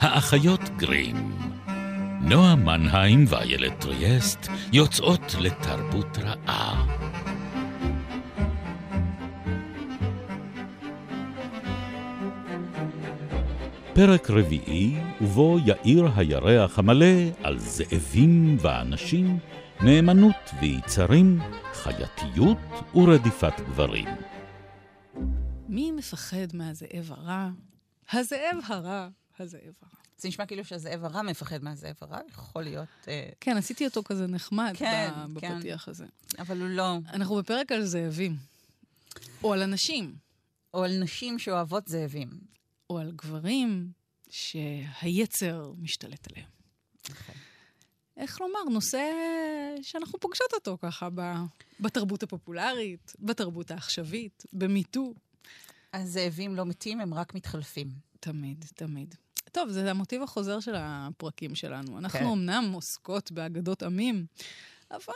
האחיות גרים. נועה מנהיים ואיילת טריאסט יוצאות לתרבות רעה. פרק רביעי, ובו יאיר הירח המלא על זאבים ואנשים, נאמנות ויצרים, חייתיות ורדיפת גברים. מי מפחד מהזאב הרע? הזאב הרע, הזאב הרע. זה נשמע כאילו שהזאב הרע מפחד מהזאב הרע, יכול להיות... אה, כן, עשיתי אותו כזה נחמד כן, כן. בפתיח הזה. אבל הוא לא... אנחנו בפרק על זאבים. או על אנשים. או על נשים שאוהבות זאבים. או על גברים שהיצר משתלט עליהם. איך לומר, נושא שאנחנו פוגשות אותו ככה ב- בתרבות הפופולרית, בתרבות העכשווית, במיטו. הזאבים לא מתים, הם רק מתחלפים. תמיד, תמיד. טוב, זה המוטיב החוזר של הפרקים שלנו. אנחנו כן. אמנם עוסקות באגדות עמים, אבל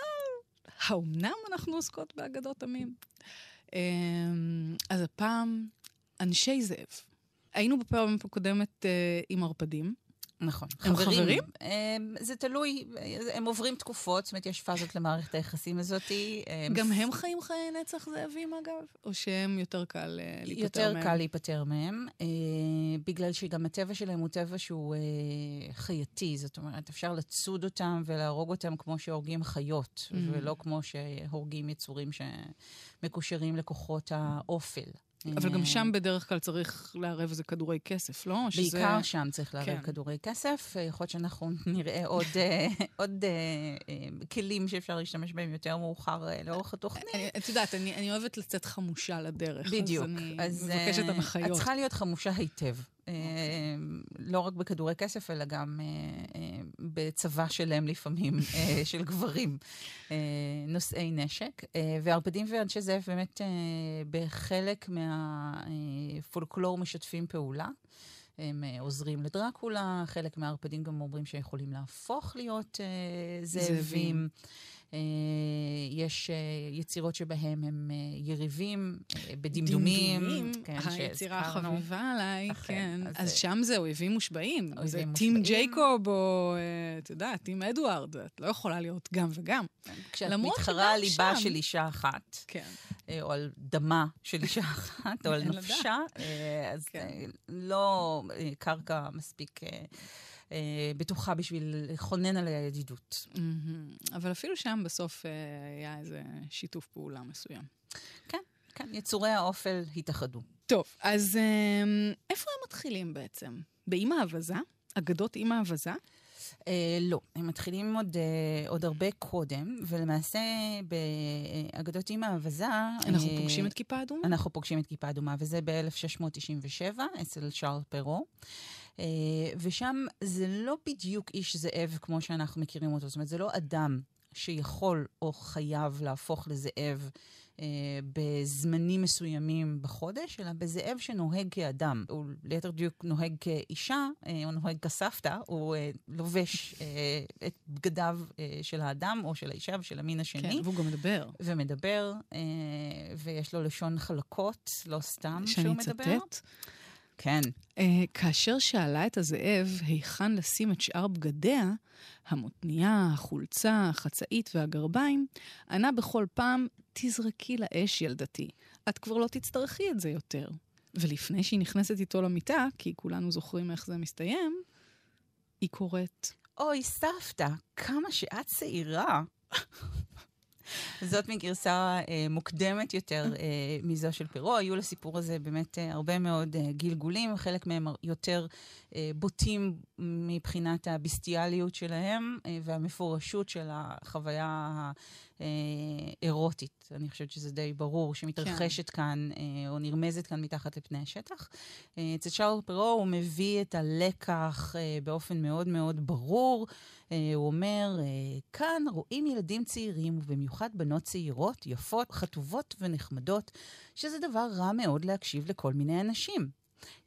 האומנם אנחנו עוסקות באגדות עמים? אמ, אז הפעם, אנשי זאב. היינו בפעם הקודמת אה, עם ערפדים. נכון. הם חברים? הם, זה תלוי, הם עוברים תקופות, זאת אומרת, יש פאזות למערכת היחסים הזאת. הם גם הם חיים חיי נצח זאבים, אגב? או שהם יותר קל אה, להיפטר יותר מהם? קל להיפטר מהם, אה, בגלל שגם הטבע שלהם הוא טבע שהוא אה, חייתי. זאת אומרת, אפשר לצוד אותם ולהרוג אותם כמו שהורגים חיות, Mm. ולא כמו שהורגים יצורים שמקושרים לכוחות האופל. אבל גם שם בדרך כלל צריך לערב איזה כדורי כסף, לא? שזה- בעיקר שם צריך לערב כן. כדורי כסף. אה, יכול להיות שאנחנו נראה עוד, אה, עוד אה, כלים שאפשר להשתמש בהם יותר מאוחר לאורך התוכנית. את יודעת, אני, אני אוהבת לצאת חמושה לדרך. בדיוק. אז אני אז מבקשת הנחיות. את צריכה להיות חמושה היטב. אה, לא רק בכדורי כסף, אלא גם אה, אה, בצבא שלם לפעמים, של גברים נושאי נשק. וערפדים ואנשי זאב באמת בחלק מהפולקלור משתפים פעולה. הם עוזרים לדרקולה, חלק מהערפדים גם אומרים שיכולים להפוך להיות זאבים. זאבים. אה, יש אה, יצירות שבהם הם אה, יריבים, בדמדומים. כן, היצירה. החביבה עליי, כן. אז שם זה אויבים מושבעים. זה. טים ג'ייקוב או, אה, את יודעת, טים אדוארד. את לא יכולה להיות גם וגם. כשאת למרות מתחרה על ליבה של אישה אחת, כן. או על דמה של אישה אחת, או על. נפשה, אז כן. לא קרקע מספיק אה, בטוחה בשביל לכונן עליה ידידות. מהמם. אבל אפילו שם בסוף אה, היה איזה שיתוף פעולה מסוים. כן, יצורי האופל התאחדו. טוב, אז אה, איפה הם מתחילים בעצם? באימא אווזה? אגדות אימא אווזה? אה, לא, הם מתחילים עוד, אה, עוד הרבה קודם, ולמעשה באגדות אימא האווזה... אנחנו אה, פוגשים את כיפה אדומה? אנחנו פוגשים את כיפה אדומה, וזה ב-1697, אצל שרל פרו. אה, ושם זה לא בדיוק איש זאב כמו שאנחנו מכירים אותו. זאת אומרת, זה לא אדם שיכול או חייב להפוך לזאב אה, בזמנים מסוימים בחודש, אלא בזאב שנוהג כאדם. הוא ליתר דיוק נוהג כאישה, אה, הוא נוהג כסבתא, הוא אה, לובש אה, את בגדיו אה, של האדם או של האישה ושל המין השני. כן, והוא גם מדבר. ומדבר, אה, ויש לו לשון חלקות, לא סתם שאני שהוא מדבר. אצטט. כן. אה, כאשר שאלה את הזאב היכן לשים את שאר בגדיה, המותנייה, החולצה, החצאית והגרביים, ענה בכל פעם, תזרקי לאש, ילדתי. את כבר לא תצטרכי את זה יותר. ולפני שהיא נכנסת איתו למיטה, כי כולנו זוכרים איך זה מסתיים, היא קוראת, אוי, סבתא, כמה שאת צעירה. זאת מגרסה אה, מוקדמת יותר אה, מזו של פירו. היו לסיפור הזה באמת אה, הרבה מאוד אה, גלגולים, חלק מהם יותר אה, בוטים מבחינת הביסטיאליות שלהם אה, והמפורשות של החוויה האירוטית. אני חושבת שזה די ברור, שמתרחשת כן. כאן אה, או נרמזת כאן מתחת לפני השטח. אה, אצל שרל פירו הוא מביא את הלקח אה, באופן מאוד מאוד ברור. אה, הוא אומר, אה, כאן רואים ילדים צעירים, ובמיוחד בנות צעירות, יפות, חטובות ונחמדות, שזה דבר רע מאוד להקשיב לכל מיני אנשים.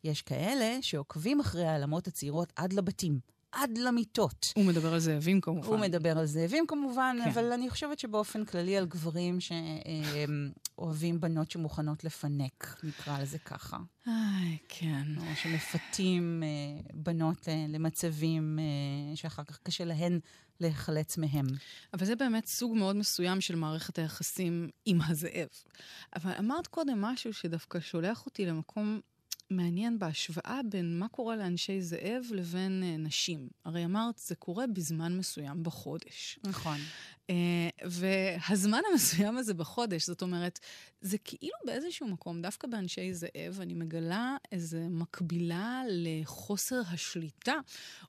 יש כאלה שעוקבים אחרי העלמות הצעירות עד לבתים, עד למיטות. הוא מדבר על זאבים כמובן. הוא מדבר על זאבים כמובן, כן. אבל אני חושבת שבאופן כללי על גברים שאוהבים בנות שמוכנות לפנק, נקרא לזה ככה. איי, כן. או שמפתים אה, בנות אה, למצבים אה, שאחר כך קשה להן להיחלץ מהם. אבל זה באמת סוג מאוד מסוים של מערכת היחסים עם הזאב. אבל אמרת קודם משהו שדווקא שולח אותי למקום מעניין בהשוואה בין מה קורה לאנשי זאב לבין uh, נשים. הרי אמרת, זה קורה בזמן מסוים בחודש. נכון. Uh, והזמן המסוים הזה בחודש, זאת אומרת, זה כאילו באיזשהו מקום, דווקא באנשי זאב, אני מגלה איזו מקבילה לחוסר השליטה,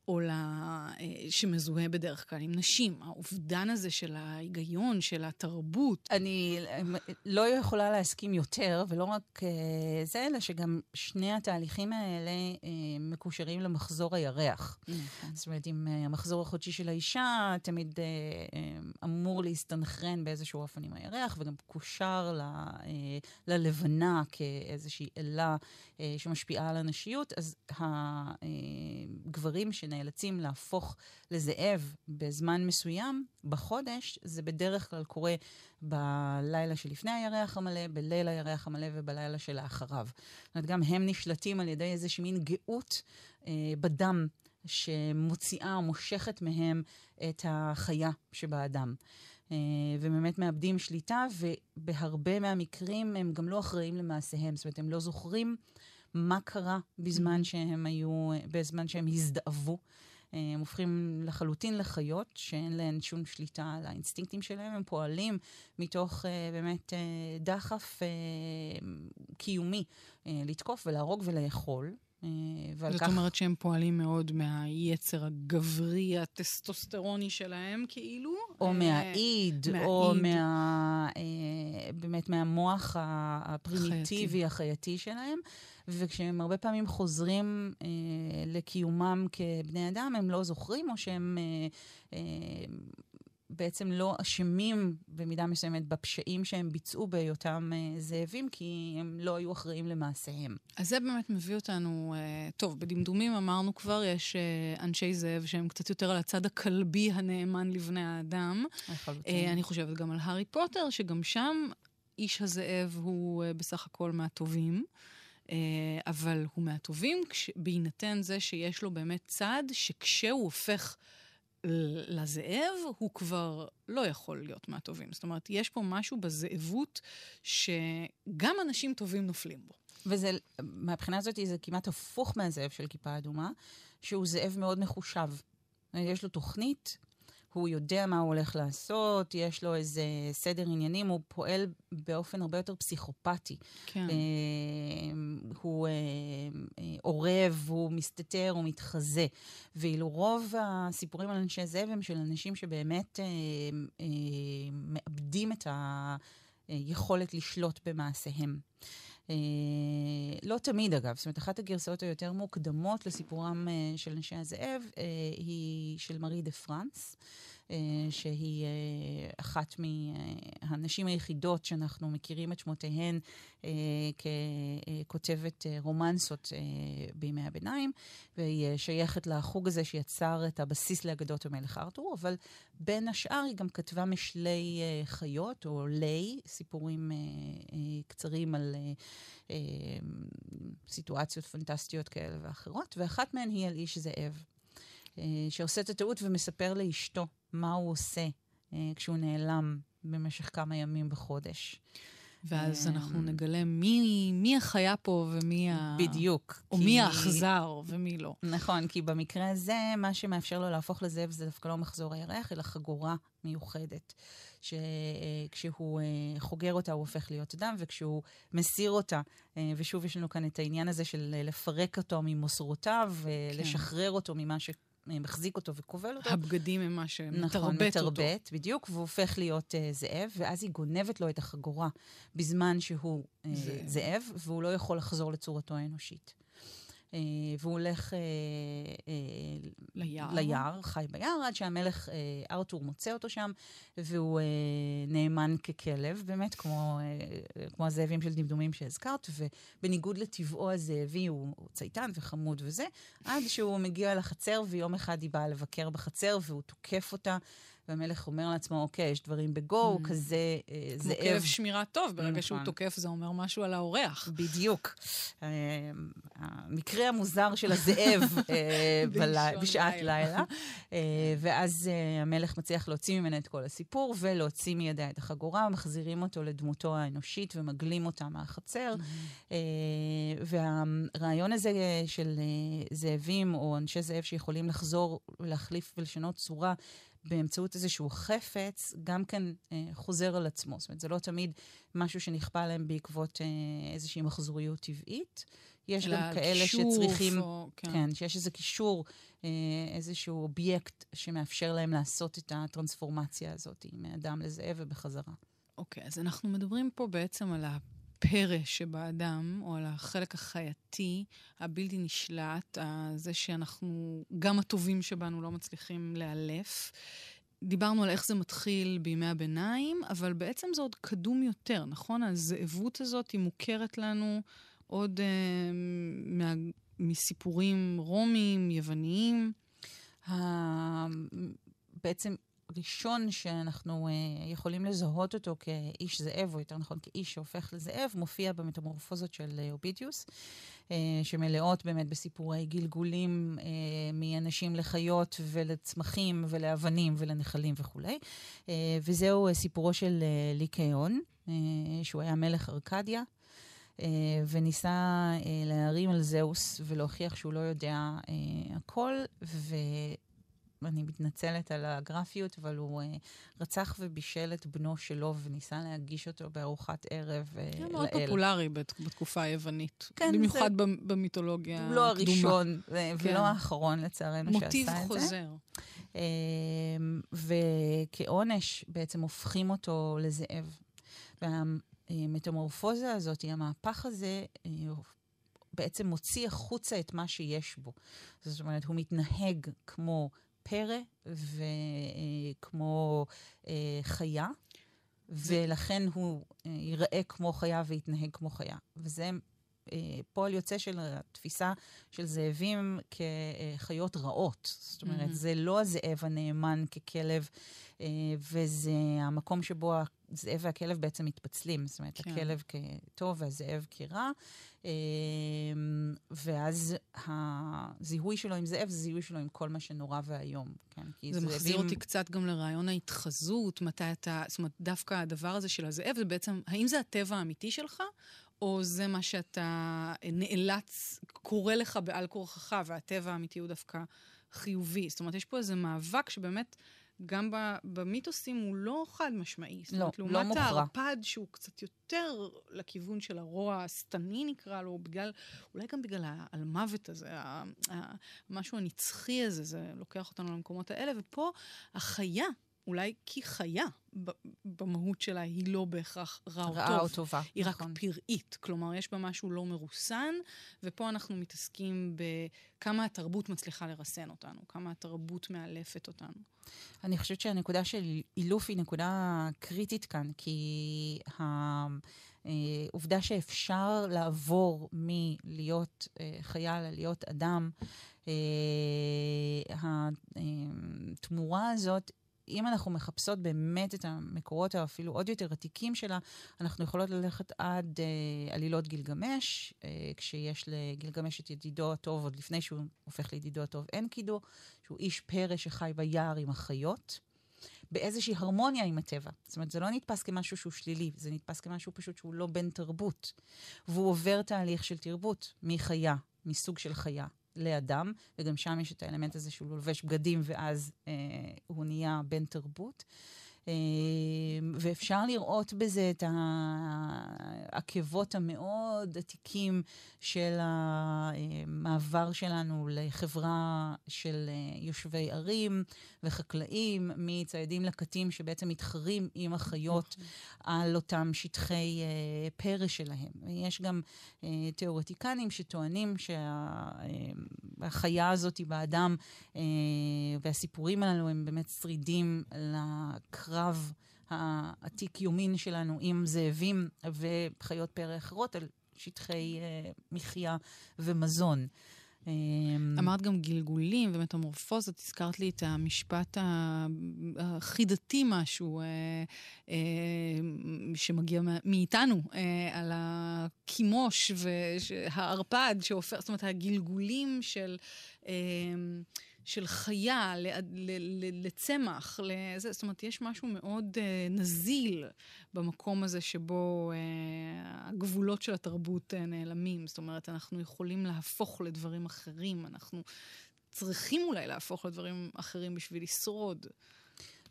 או ל... uh, שמזוהה בדרך כלל עם נשים. האובדן הזה של ההיגיון, של התרבות. אני לא יכולה להסכים יותר, ולא רק זה, אלא שגם שני התהליכים האלה מקושרים למחזור הירח. נכון. זאת אומרת, אם המחזור החודשי של האישה תמיד אמור להסתנכרן באיזשהו אופן עם הירח, וגם קושר ל, uh, ללבנה כאיזושהי אלה uh, שמשפיעה על הנשיות, אז הגברים שנאלצים להפוך לזאב בזמן מסוים, בחודש, זה בדרך כלל קורה בלילה שלפני הירח המלא, בליל הירח המלא ובלילה שלאחריו. זאת אומרת, גם הם נשלטים על ידי איזושהי מין גאות אה, בדם שמוציאה או מושכת מהם את החיה שבאדם. אה, ובאמת מאבדים שליטה, ובהרבה מהמקרים הם גם לא אחראים למעשיהם. זאת אומרת, הם לא זוכרים מה קרה בזמן שהם היו, בזמן שהם הזדאבו. הם הופכים לחלוטין לחיות שאין להן שום שליטה על האינסטינקטים שלהם, הם פועלים מתוך uh, באמת דחף קיומי uh, לתקוף ולהרוג ולאכול. Uh, ועל זאת כך... אומרת שהם פועלים מאוד מהיצר הגברי, הטסטוסטרוני שלהם, כאילו? או אה, מהאיד, או מה... אה, באמת מהמוח הפרימיטיבי, החייתי שלהם. וכשהם הרבה פעמים חוזרים אה, לקיומם כבני אדם, הם לא זוכרים, או שהם אה, אה, בעצם לא אשמים במידה מסוימת בפשעים שהם ביצעו בהיותם אה, זאבים, כי הם לא היו אחראים למעשיהם. אז זה באמת מביא אותנו, אה, טוב, בדמדומים אמרנו כבר, יש אה, אנשי זאב שהם קצת יותר על הצד הכלבי הנאמן לבני האדם. אה, אני חושבת גם על הארי פוטר, שגם שם איש הזאב הוא בסך הכל מהטובים. אבל הוא מהטובים כש... בהינתן זה שיש לו באמת צד שכשהוא הופך לזאב, הוא כבר לא יכול להיות מהטובים. זאת אומרת, יש פה משהו בזאבות שגם אנשים טובים נופלים בו. וזה, מהבחינה הזאת, זה כמעט הפוך מהזאב של כיפה אדומה, שהוא זאב מאוד מחושב. יש לו תוכנית, הוא יודע מה הוא הולך לעשות, יש לו איזה סדר עניינים, הוא פועל באופן הרבה יותר פסיכופתי. כן. אה, הוא אה, אה, אורב, הוא מסתתר, הוא מתחזה. ואילו רוב הסיפורים על אנשי זאב הם של אנשים שבאמת אה, אה, מאבדים את היכולת לשלוט במעשיהם. Uh, לא תמיד, אגב. זאת אומרת, אחת הגרסאות היותר מוקדמות לסיפורם uh, של אנשי הזאב uh, היא של מארי דה פרנס. Uh, שהיא uh, אחת מהנשים היחידות שאנחנו מכירים את שמותיהן uh, ככותבת רומנסות בימי הביניים, והיא שייכת לחוג הזה שיצר את הבסיס לאגדות המלך ארתור, אבל בין השאר היא גם כתבה משלי חיות, או לי, סיפורים קצרים על... סיטואציות פנטסטיות כאלה ואחרות, ואחת מהן היא על איש זאב, שעושה את הטעות ומספר לאשתו מה הוא עושה כשהוא נעלם במשך כמה ימים בחודש. ואז אנחנו נגלה מי, מי החיה פה ומי ה... בדיוק. או כי... מי האכזר ומי לא. נכון, כי במקרה הזה, מה שמאפשר לו להפוך לזאב זה דווקא לא מחזור הירח, אלא חגורה מיוחדת. שכשהוא חוגר אותה הוא הופך להיות אדם, וכשהוא מסיר אותה, ושוב יש לנו כאן את העניין הזה של לפרק אותו ממוסרותיו, ולשחרר כן. אותו ממה ש... מחזיק אותו וכובל אותו. הבגדים הם מה שמתרבט נכון, אותו. נכון, מתרבט, בדיוק, והוא הופך להיות uh, זאב, ואז היא גונבת לו את החגורה בזמן שהוא uh, זאב. זאב, והוא לא יכול לחזור לצורתו האנושית. אה, והוא הולך אה, אה, ליער. ליער, חי ביער, עד שהמלך ארתור מוצא אותו שם, והוא נאמן ככלב, באמת, כמו, כמו הזאבים של דמדומים שהזכרת, ובניגוד לטבעו הזאבי, הוא, הוא צייתן וחמוד וזה, עד שהוא מגיע לחצר, ויום אחד היא באה לבקר בחצר, והוא תוקף אותה. והמלך אומר לעצמו, אוקיי, יש דברים בגו, mm. כזה אה, זאב. כמו כלב שמירה טוב, ברגע נכון. שהוא תוקף זה אומר משהו על האורח. בדיוק. אה, המקרה המוזר של הזאב אה, בשעת לילה. אה, ואז המלך מצליח להוציא ממנה את כל הסיפור, ולהוציא מידיה את החגורה, מחזירים אותו לדמותו האנושית ומגלים אותה מהחצר. Mm-hmm. והרעיון הזה של זאבים או אנשי זאב שיכולים לחזור, להחליף ולשנות צורה, באמצעות איזשהו חפץ, גם כן אה, חוזר על עצמו. זאת אומרת, זה לא תמיד משהו שנכפה עליהם בעקבות אה, איזושהי מחזוריות טבעית. יש גם כאלה שצריכים, או, כן. כן, שיש איזה קישור, אה, איזשהו אובייקט שמאפשר להם לעשות את הטרנספורמציה הזאת מאדם לזאב ובחזרה. אוקיי, אז אנחנו מדברים פה בעצם על הפרא שבאדם, או על החלק החייתי, הבלתי נשלט, זה שאנחנו, גם הטובים שבנו לא מצליחים לאלף. דיברנו על איך זה מתחיל בימי הביניים, אבל בעצם זה עוד קדום יותר, נכון? הזאבות הזאת היא מוכרת לנו עוד אה, מה, מסיפורים רומיים, יווניים. בעצם הראשון שאנחנו uh, יכולים לזהות אותו כאיש זאב, או יותר נכון כאיש שהופך לזאב, מופיע במטמורפוזות של uh, אובידיוס, uh, שמלאות באמת בסיפורי גלגולים uh, מאנשים לחיות ולצמחים ולאבנים ולנחלים וכולי. Uh, וזהו סיפורו של uh, ליקאון, uh, שהוא היה מלך ארקדיה. וניסה להרים על זהוס ולהוכיח שהוא לא יודע הכל, ו... אני מתנצלת על הגרפיות, אבל הוא uh, רצח ובישל את בנו שלו וניסה להגיש אותו בארוחת ערב uh, לאל. זה מאוד פופולרי בת, בתקופה היוונית. כן, במיוחד זה... במיתולוגיה הקדומה. לא הראשון כן. ולא האחרון, לצערנו, שעשה את זה. מוטיב חוזר. Uh, וכעונש בעצם הופכים אותו לזאב. והמטמורפוזה הזאת, המהפך הזה, בעצם מוציא החוצה את מה שיש בו. זאת אומרת, הוא מתנהג כמו פרא וכמו אה, חיה, ולכן הוא אה, ייראה כמו חיה ויתנהג כמו חיה. וזה אה, פועל יוצא של התפיסה של זאבים כחיות רעות. זאת אומרת, mm-hmm. זה לא הזאב הנאמן ככלב, וזה המקום שבו הזאב והכלב בעצם מתפצלים. זאת אומרת, כן. הכלב כטוב והזאב כרע. אמ, ואז הזיהוי שלו עם זאב זה זיהוי שלו עם כל מה שנורא ואיום. כן? זה זאבים... מחזיר אותי קצת גם לרעיון ההתחזות, מתי אתה... זאת אומרת, דווקא הדבר הזה של הזאב זה בעצם, האם זה הטבע האמיתי שלך, או זה מה שאתה נאלץ, קורה לך בעל כורחך, והטבע האמיתי הוא דווקא חיובי. זאת אומרת, יש פה איזה מאבק שבאמת... גם במיתוסים הוא לא חד משמעי. לא, אומרת, לא מוכרע. לעומת הערפד שהוא קצת יותר לכיוון של הרוע השטני נקרא לו, בגלל, אולי גם בגלל המוות הזה, המשהו הנצחי הזה, זה לוקח אותנו למקומות האלה, ופה החיה אולי כי חיה במהות שלה היא לא בהכרח רע או טוב. רעה או טובה, היא נכון. רק פראית. כלומר, יש בה משהו לא מרוסן, ופה אנחנו מתעסקים בכמה התרבות מצליחה לרסן אותנו, כמה התרבות מאלפת אותנו. אני חושבת שהנקודה של אילוף היא נקודה קריטית כאן, כי העובדה שאפשר לעבור מלהיות אה, חייל ללהיות אדם, אה, התמורה הזאת אם אנחנו מחפשות באמת את המקורות האפילו עוד יותר עתיקים שלה, אנחנו יכולות ללכת עד אה, עלילות גילגמש, אה, כשיש לגילגמש את ידידו הטוב, עוד לפני שהוא הופך לידידו הטוב אנקידו, שהוא איש פרא שחי ביער עם החיות. באיזושהי הרמוניה עם הטבע. זאת אומרת, זה לא נתפס כמשהו שהוא שלילי, זה נתפס כמשהו פשוט שהוא לא בן תרבות. והוא עובר תהליך של תרבות מחיה, מסוג של חיה, לאדם, וגם שם יש את האלמנט הזה שהוא לובש בגדים ואז אה, הוא נהיה בן תרבות. ואפשר לראות בזה את העקבות המאוד עתיקים של המעבר שלנו לחברה של יושבי ערים וחקלאים, מציידים לקטים שבעצם מתחרים עם החיות על אותם שטחי פרא שלהם. יש גם תיאורטיקנים שטוענים שהחיה הזאת באדם והסיפורים הללו הם באמת שרידים לקרב העתיק יומין שלנו עם זאבים וחיות פרא אחרות על שטחי uh, מחיה ומזון. אמרת גם גלגולים ומטמורפוזות, הזכרת לי את המשפט החידתי משהו אה, אה, שמגיע מאיתנו, אה, על הקימוש והערפד שהופך, זאת אומרת, הגלגולים של... של חיה לצמח, לזה, זאת אומרת, יש משהו מאוד uh, נזיל במקום הזה שבו uh, הגבולות של התרבות uh, נעלמים. זאת אומרת, אנחנו יכולים להפוך לדברים אחרים, אנחנו צריכים אולי להפוך לדברים אחרים בשביל לשרוד.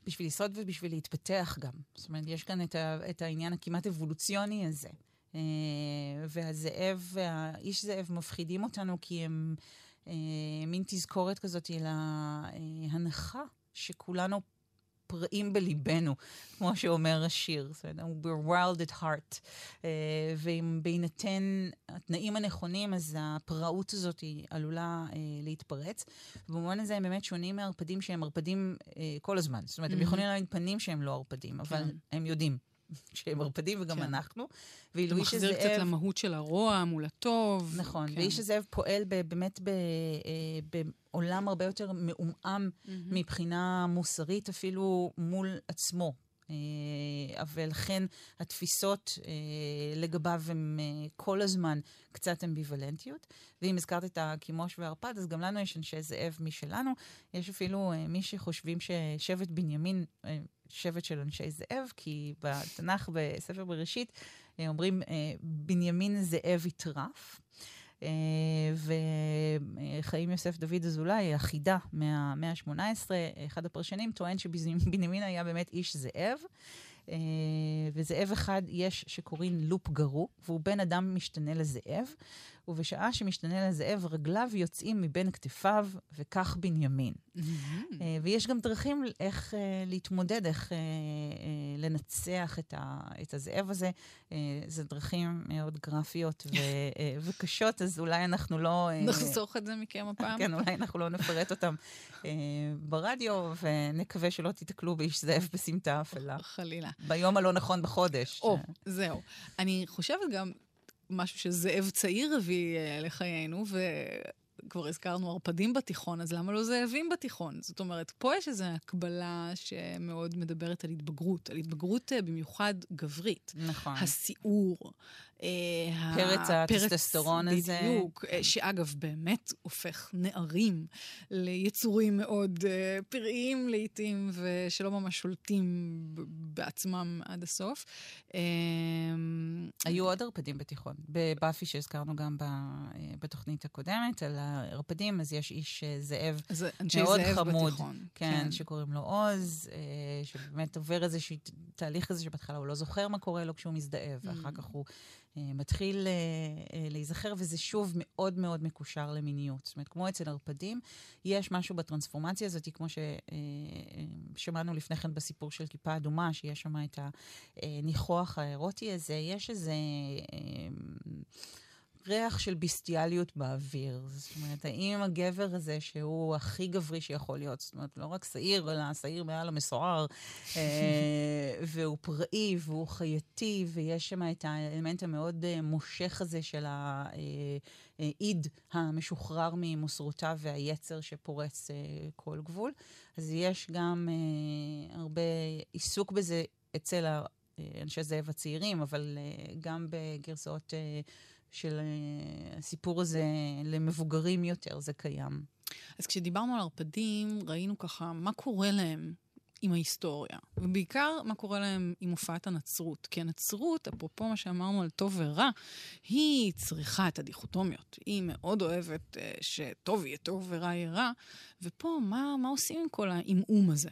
בשביל לשרוד ובשביל להתפתח גם. זאת אומרת, יש כאן את, ה, את העניין הכמעט אבולוציוני הזה. Uh, והזאב והאיש זאב מפחידים אותנו כי הם... אה, מין תזכורת כזאת להנחה שכולנו פראים בליבנו, כמו שאומר השיר. זאת אומרת, we're wild at heart. אה, ואם בהינתן התנאים הנכונים, אז הפראות הזאת היא עלולה אה, להתפרץ. במובן הזה הם באמת שונים מערפדים שהם ערפדים אה, כל הזמן. זאת אומרת, mm-hmm. הם יכולים להגיד פנים שהם לא ערפדים, אבל כן. הם יודעים. שהם ערפדים וגם כן. אנחנו. ואילו איש הזאב... מחזיר קצת למהות של הרוע מול הטוב. נכון, כן. ואיש הזאב פועל ב, באמת ב, אה, בעולם הרבה יותר מעומעם mm-hmm. מבחינה מוסרית, אפילו מול עצמו. אה, ולכן התפיסות אה, לגביו הן כל הזמן קצת אמביוולנטיות. ואם הזכרת את הקימוש והערפד, אז גם לנו יש אנשי זאב משלנו. יש אפילו מי שחושבים ששבט בנימין שבט של אנשי זאב, כי בתנ"ך, בספר בראשית, אה, אומרים, אה, בנימין זאב יטרף. אה, וחיים יוסף דוד אזולאי, החידה מהמאה ה-18, אחד הפרשנים, טוען שבנימין היה באמת איש זאב. וזאב אחד יש שקוראים לופ גרו, והוא בן אדם משתנה לזאב, ובשעה שמשתנה לזאב, רגליו יוצאים מבין כתפיו, וכך בנימין. אה, ויש גם דרכים איך אה, להתמודד, איך אה, לנצח את, ה, את הזאב הזה. זה דרכים מאוד גרפיות ו, וקשות, אז אולי אנחנו לא... נחסוך את זה מכם הפעם. כן, אולי אנחנו לא נפרט אותם ברדיו, ונקווה שלא תיתקלו באיש זאב בסמטה אפלה. חלילה. ביום הלא נכון בחודש. או, זהו. אני חושבת גם, משהו שזאב צעיר הביא uh, לחיינו, וכבר הזכרנו ערפדים בתיכון, אז למה לא זאבים בתיכון? זאת אומרת, פה יש איזו הקבלה שמאוד מדברת על התבגרות, על התבגרות uh, במיוחד גברית. נכון. הסיעור, אה, פרץ הטסטסטרון הזה. בדיוק, אה, שאגב, באמת הופך נערים ליצורים מאוד uh, פראיים לעיתים, ושלא ממש שולטים בעצמם עד הסוף. Um, היו עוד ערפדים בתיכון. בבאפי שהזכרנו גם בתוכנית הקודמת, על הערפדים, אז יש איש זאב מאוד זאב חמוד. בתיכון. כן, כן, שקוראים לו עוז, שבאמת עובר איזשהו תהליך כזה שבהתחלה הוא לא זוכר מה קורה לו כשהוא מזדהה, ואחר mm. כך הוא... אה, מתחיל אה, אה, להיזכר, וזה שוב מאוד מאוד מקושר למיניות. זאת אומרת, כמו אצל ערפדים, יש משהו בטרנספורמציה הזאת, כמו ששמענו לפני כן בסיפור של כיפה אדומה, שיש שם את הניחוח האירוטי הזה, יש איזה... ריח של ביסטיאליות באוויר. זאת אומרת, האם הגבר הזה, שהוא הכי גברי שיכול להיות, זאת אומרת, לא רק שעיר, אלא שעיר מעל המסוער, אה, והוא פראי והוא חייתי, ויש שם את האלמנט המאוד אה, מושך הזה של האיד המשוחרר ממוסרותיו והיצר שפורץ אה, כל גבול. אז יש גם הרבה עיסוק בזה אצל אנשי זאב הצעירים, אבל גם בגרסאות... של אה, הסיפור הזה למבוגרים יותר, זה קיים. אז כשדיברנו על ערפדים, ראינו ככה מה קורה להם עם ההיסטוריה, ובעיקר מה קורה להם עם הופעת הנצרות. כי הנצרות, אפרופו מה שאמרנו על טוב ורע, היא צריכה את הדיכוטומיות. היא מאוד אוהבת uh, שטוב יהיה טוב ורע יהיה רע, ופה מה, מה עושים עם כל העמעום הזה?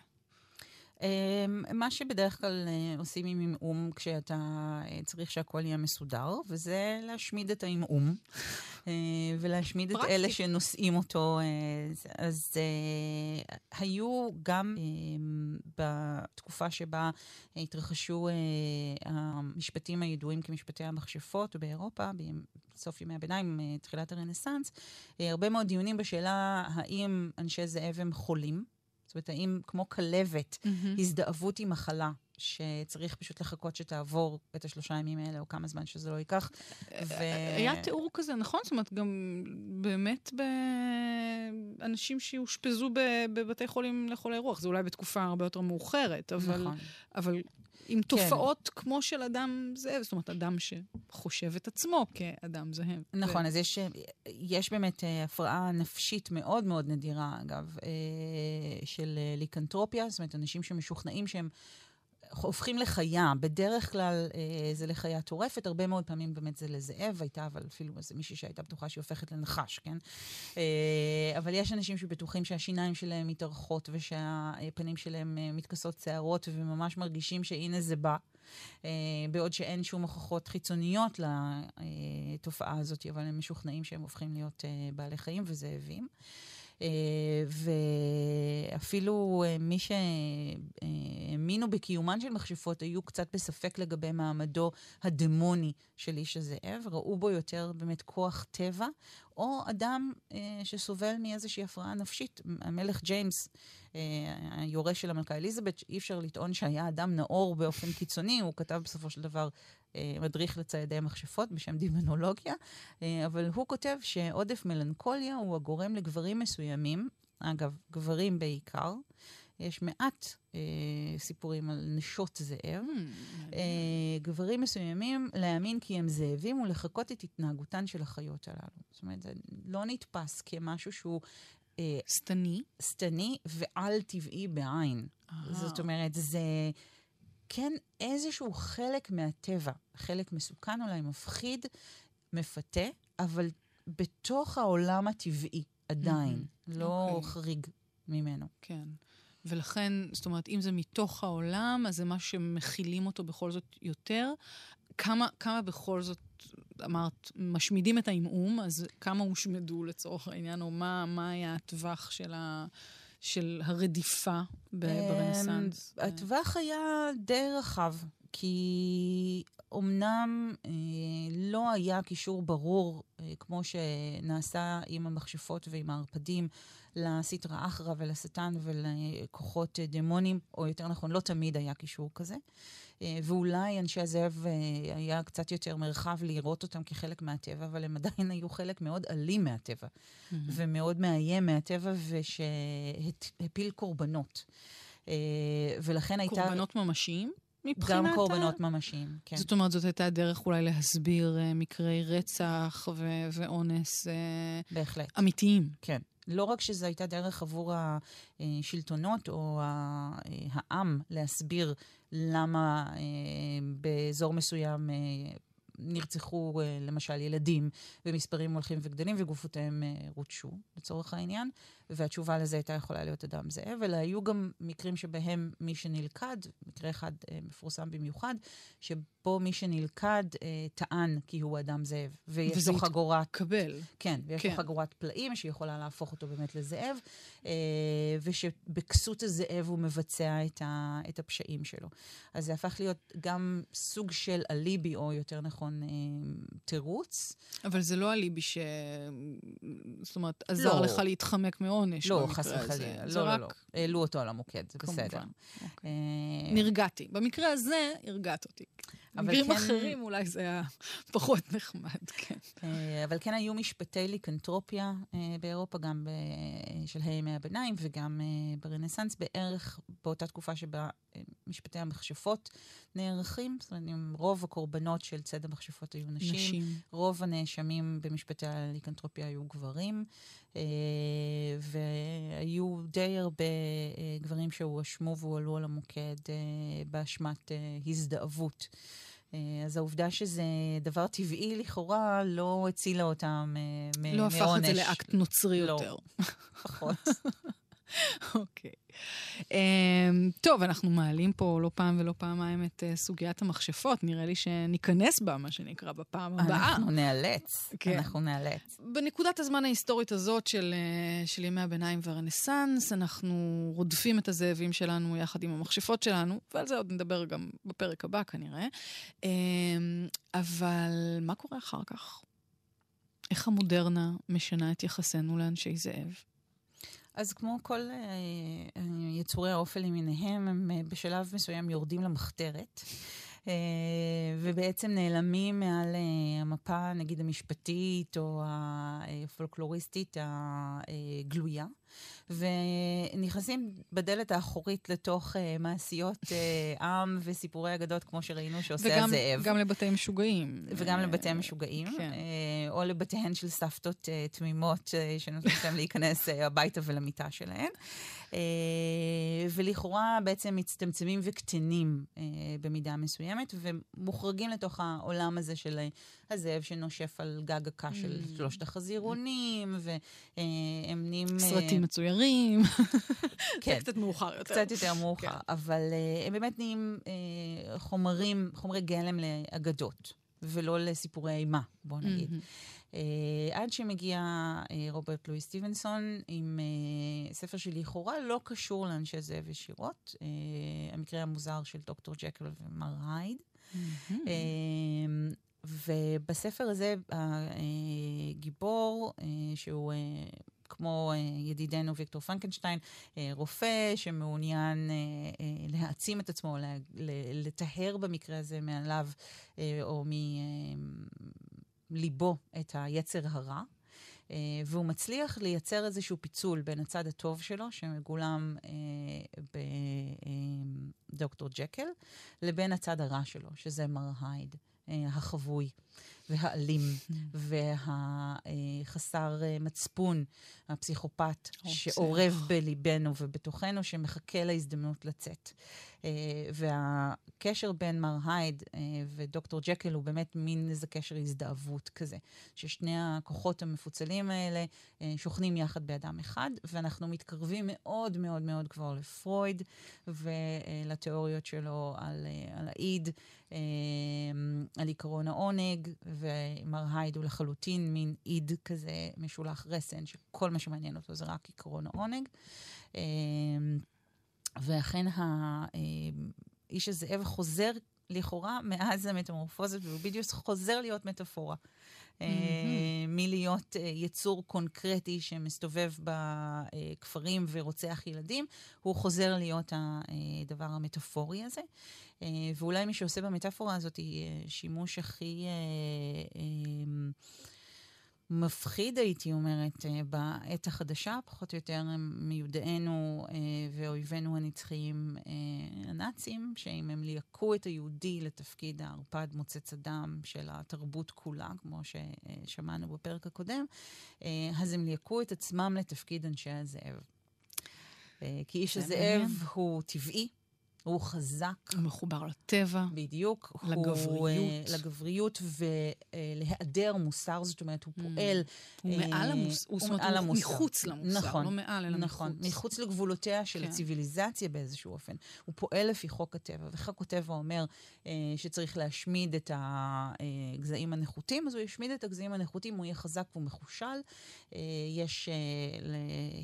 אמ, מה שבדרך כלל אה, עושים עם עמעום כשאתה אה, צריך שהכל יהיה מסודר, וזה להשמיד את העמעום, אה, ולהשמיד את אלה שנושאים אותו. אז היו גם בתקופה שבה התרחשו המשפטים הידועים כמשפטי המכשפות באירופה, בסוף ימי הביניים, תחילת הרנסאנס, הרבה מאוד דיונים בשאלה האם אנשי זאב הם חולים. זאת אומרת, האם כמו כלבת, mm-hmm. הזדהבות עם מחלה, שצריך פשוט לחכות שתעבור את השלושה ימים האלה, או כמה זמן שזה לא ייקח. ו... היה תיאור כזה, נכון? זאת אומרת, גם באמת באנשים שאושפזו בבתי חולים לחולי רוח. זה אולי בתקופה הרבה יותר מאוחרת, אבל... נכון. אבל עם כן. תופעות כן. כמו של אדם זאב, זאת אומרת, אדם שחושב את עצמו כאדם זאב. נכון, ו... אז יש, יש באמת uh, הפרעה נפשית מאוד מאוד נדירה, אגב, uh, של uh, ליקנטרופיה, זאת אומרת, אנשים שמשוכנעים שהם... הופכים לחיה, בדרך כלל אה, זה לחיה טורפת, הרבה מאוד פעמים באמת זה לזאב, הייתה אבל אפילו איזה מישהי שהייתה בטוחה שהיא הופכת לנחש, כן? אה, אבל יש אנשים שבטוחים שהשיניים שלהם מתארכות ושהפנים שלהם אה, מתכסות שערות וממש מרגישים שהנה זה בא. אה, בעוד שאין שום הוכחות חיצוניות לתופעה הזאת, אבל הם משוכנעים שהם הופכים להיות אה, בעלי חיים וזאבים. אה, ואפילו אה, מי שהאמינו בקיומן של מכשפות היו קצת בספק לגבי מעמדו הדמוני של איש הזאב, ראו בו יותר באמת כוח טבע, או אדם אה, שסובל מאיזושהי הפרעה נפשית. המלך ג'יימס, אה, היורש של המלכה אליזבת, אי אפשר לטעון שהיה אדם נאור באופן קיצוני, הוא כתב בסופו של דבר אה, מדריך לציידי מכשפות בשם דימנולוגיה, אה, אבל הוא כותב שעודף מלנכוליה הוא הגורם לגברים מסוימים, אגב, גברים בעיקר, יש מעט אה, סיפורים על נשות זאב. Mm, אה, גברים מסוימים להאמין כי הם זאבים ולחקות את התנהגותן של החיות הללו. זאת אומרת, זה לא נתפס כמשהו שהוא... אה, שטני. שטני ועל-טבעי בעין. זאת אומרת, זה כן איזשהו חלק מהטבע, חלק מסוכן אולי, מפחיד, מפתה, אבל בתוך העולם הטבעי עדיין, mm-hmm. לא okay. אוקיי. חריג ממנו. כן. ולכן, זאת אומרת, אם זה מתוך העולם, אז זה מה שמכילים אותו בכל זאת יותר. כמה, כמה בכל זאת, אמרת, משמידים את העמעום, אז כמה הושמדו לצורך העניין, או מה, מה היה הטווח של, ה, של הרדיפה ברנסאנס? אמ, הטווח היה די רחב, כי אמנם אה, לא היה קישור ברור, אה, כמו שנעשה עם המכשפות ועם הערפדים, לסטרא אחרא ולשטן ולכוחות דמונים, או יותר נכון, לא תמיד היה קישור כזה. אה, ואולי אנשי הזאב אה, היה קצת יותר מרחב לראות אותם כחלק מהטבע, אבל הם עדיין היו חלק מאוד אלים מהטבע, mm-hmm. ומאוד מאיים מהטבע, ושהפיל קורבנות. אה, ולכן הייתה... קורבנות ממשיים? מבחינת... גם קורבנות ממשיים, כן. זאת אומרת, זאת הייתה דרך אולי להסביר מקרי רצח ו- ואונס בהחלט. אמיתיים. כן. לא רק שזו הייתה דרך עבור השלטונות או העם להסביר למה אה, באזור מסוים אה, נרצחו אה, למשל ילדים במספרים הולכים וגדלים וגופותיהם רוטשו, לצורך העניין, והתשובה לזה הייתה יכולה להיות אדם זאב, אלא היו גם מקרים שבהם מי שנלכד, מקרה אחד מפורסם במיוחד, שבו מי שנלכד אה, טען כי הוא אדם זאב, ויש לו חגורת... קבל. כן, ויש כן. לו חגורת פלאים שיכולה להפוך אותו באמת לזאב, אה, ושבכסות הזאב הוא מבצע את, ה, את הפשעים שלו. אז זה הפך להיות גם סוג של אליבי, או יותר נכון, אה, תירוץ. אבל זה לא אליבי ש... זאת אומרת, עזר לא. לך להתחמק מעונש לא, חס וחלילה. לא, לא, לא. העלו אותו על המוקד, זה בסדר. אוקיי. אה, נרגעתי. במקרה הזה, הרגעת אותי. במקרים כן... אחרים אולי זה היה פחות נחמד, כן. אה, אבל כן היו משפטי ליקנטרופיה אה, באירופה, גם בשלהי ימי הביניים וגם ברנסאנס, בערך באותה תקופה שבה משפטי המכשפות נערכים. זאת אומרת, רוב הקורבנות של ציד המכשפות היו נשים. נשים. רוב הנאשמים במשפטי הליקנטרופיה היו גברים. והיו די הרבה גברים שהואשמו והועלו על המוקד באשמת הזדהבות. אה, אז העובדה שזה דבר טבעי לכאורה לא הצילה אותם מעונש. לא הפך את זה לאקט נוצרי לא, יותר. פחות. אוקיי. Um, טוב, אנחנו מעלים פה לא פעם ולא פעמיים את uh, סוגיית המכשפות. נראה לי שניכנס בה, מה שנקרא, בפעם הבאה. אנחנו נאלץ. כן. אנחנו נאלץ. בנקודת הזמן ההיסטורית הזאת של, uh, של ימי הביניים והרנסאנס, אנחנו רודפים את הזאבים שלנו יחד עם המכשפות שלנו, ועל זה עוד נדבר גם בפרק הבא כנראה. Um, אבל מה קורה אחר כך? איך המודרנה משנה את יחסנו לאנשי זאב? אז כמו כל uh, יצורי האופל למיניהם, הם uh, בשלב מסוים יורדים למחתרת. ובעצם נעלמים מעל המפה, נגיד המשפטית או הפולקלוריסטית הגלויה. ונכנסים בדלת האחורית לתוך uh, מעשיות uh, עם וסיפורי אגדות, כמו שראינו שעושה וגם, הזאב. וגם לבתי משוגעים. וגם לבתי משוגעים, כן. uh, או לבתיהן של סבתות uh, תמימות uh, שנותנות להם להיכנס uh, הביתה ולמיטה שלהן. Uh, ולכאורה בעצם מצטמצמים וקטנים uh, במידה מסוימת, ומוחרגים לתוך העולם הזה של הזאב שנושף על גג הקש של mm. שלושת החזירונים, והם נהיים... סרטים מצוירים. כן. קצת מאוחר יותר. קצת יותר מאוחר, כן. אבל הם באמת נהיים חומרים, חומרי גלם לאגדות, ולא לסיפורי אימה, בוא נגיד. Uh, עד שמגיע uh, רוברט לואי סטיבנסון עם uh, ספר שלכאורה לא קשור לאנשי זאב ישירות, המקרה המוזר של דוקטור ג'קל ומר הייד. Mm-hmm. ובספר הזה הגיבור, שהוא כמו ידידנו ויקטור פרנקנשטיין, רופא שמעוניין להעצים את עצמו, לטהר במקרה הזה מעליו או מליבו את היצר הרע. Uh, והוא מצליח לייצר איזשהו פיצול בין הצד הטוב שלו, שמגולם uh, בדוקטור ג'קל, לבין הצד הרע שלו, שזה מר הייד. אה, החבוי והאלים והחסר אה, מצפון, הפסיכופת, שאורב בליבנו ובתוכנו, שמחכה להזדמנות לצאת. אה, והקשר בין מר הייד ודוקטור ג'קל הוא באמת מין איזה קשר הזדהבות כזה, ששני הכוחות המפוצלים האלה שוכנים יחד באדם אחד, ואנחנו מתקרבים מאוד מאוד מאוד כבר לפרויד ולתיאוריות שלו על, על האיד. על עקרון העונג, ומר הייד הוא לחלוטין מין איד כזה משולח רסן, שכל מה שמעניין אותו זה רק עקרון העונג. אמ, ואכן האיש הזאב חוזר לכאורה מאז המטמורפוזות, והוא בדיוק חוזר להיות מטאפורה. אה, מלהיות אה, יצור קונקרטי שמסתובב בכפרים ורוצח ילדים, הוא חוזר להיות הדבר המטאפורי הזה. אה, ואולי מי שעושה במטאפורה הזאת שימוש הכי... מפחיד, הייתי אומרת, אה, בעת החדשה, פחות או יותר מיודענו אה, ואויבינו הנצחיים אה, הנאצים, שאם הם ליהקו את היהודי לתפקיד הערפד מוצץ הדם של התרבות כולה, כמו ששמענו בפרק הקודם, אז הם ליהקו את עצמם לתפקיד אנשי הזאב. כי איש הזאב הוא טבעי, הוא חזק. הוא מחובר לטבע. בדיוק. לגבריות. הוא, uh, לגבריות ולהיעדר מוסר, זאת אומרת, הוא mm. פועל... הוא uh, מעל המוסר. הוא, הוא מעל המוסר. מחוץ למוסר, נכון, לא מעל, אלא נכון, מחוץ. מחוץ לגבולותיה של כן. הציוויליזציה באיזשהו אופן. הוא פועל לפי חוק הטבע, וחוק הטבע אומר uh, שצריך להשמיד את הגזעים הנחותים, אז הוא ישמיד את הגזעים הנחותים, הוא יהיה חזק ומחושל. Uh, יש uh,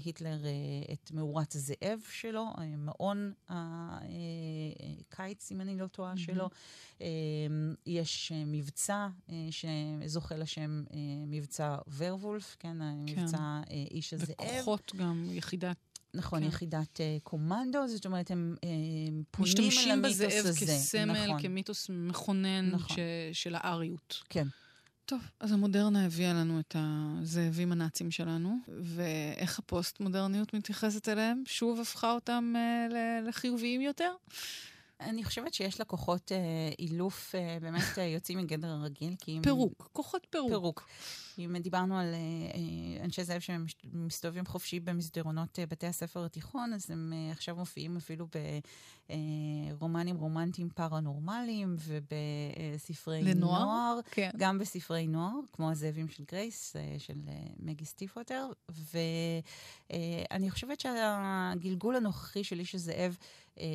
להיטלר uh, את מאורת הזאב שלו, מעון ה... Uh, קיץ, אם אני לא טועה, mm-hmm. שלו. יש אה, מבצע אה, שזוכה לשם אה, מבצע ורבולף, כן, כן. מבצע איש הזאב. וכוחות גם, יחידת... נכון, כן. יחידת uh, קומנדו, זאת אומרת, הם uh, פונים אל המיתוס הזה. משתמשים בזאב כסמל, נכון. כמיתוס מכונן נכון. ש, של האריות. כן. טוב, אז המודרנה הביאה לנו את הזאבים הנאצים שלנו, ואיך הפוסט-מודרניות מתייחסת אליהם? שוב הפכה אותם uh, לחיוביים יותר? אני חושבת שיש לו כוחות אה, אילוף אה, באמת אה, יוצאים מגדר הרגיל, כי אם... פירוק, כוחות פירוק. פירוק. אם דיברנו על אה, אה, אנשי זאב שמסתובבים חופשי במסדרונות אה, בתי הספר התיכון, אז הם אה, עכשיו מופיעים אפילו ברומנים אה, רומנטיים פרנורמליים ובספרי לנוער, נוער. כן. גם בספרי נוער, כמו הזאבים של גרייס, אה, של אה, מגי סטיפווטר. ואני אה, חושבת שהגלגול הנוכחי של איש הזאב, אה,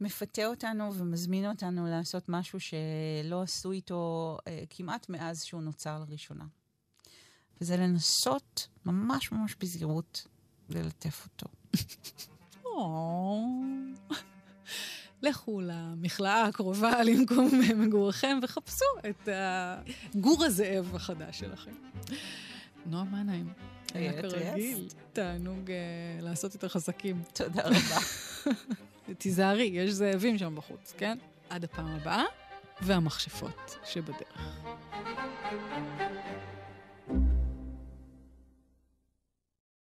מפתה אותנו ומזמין אותנו לעשות משהו שלא עשו איתו אה, כמעט מאז שהוא נוצר לראשונה. וזה לנסות ממש ממש בזהירות ללטף אותו. לכו למכלאה הקרובה למקום מגוריכם וחפשו את הגור הזאב החדש שלכם. נועה מנהיים, היה כרגיל, תענוג uh, לעשות יותר חזקים. תודה רבה. תיזהרי, יש זאבים שם בחוץ, כן? עד הפעם הבאה, והמכשפות שבדרך.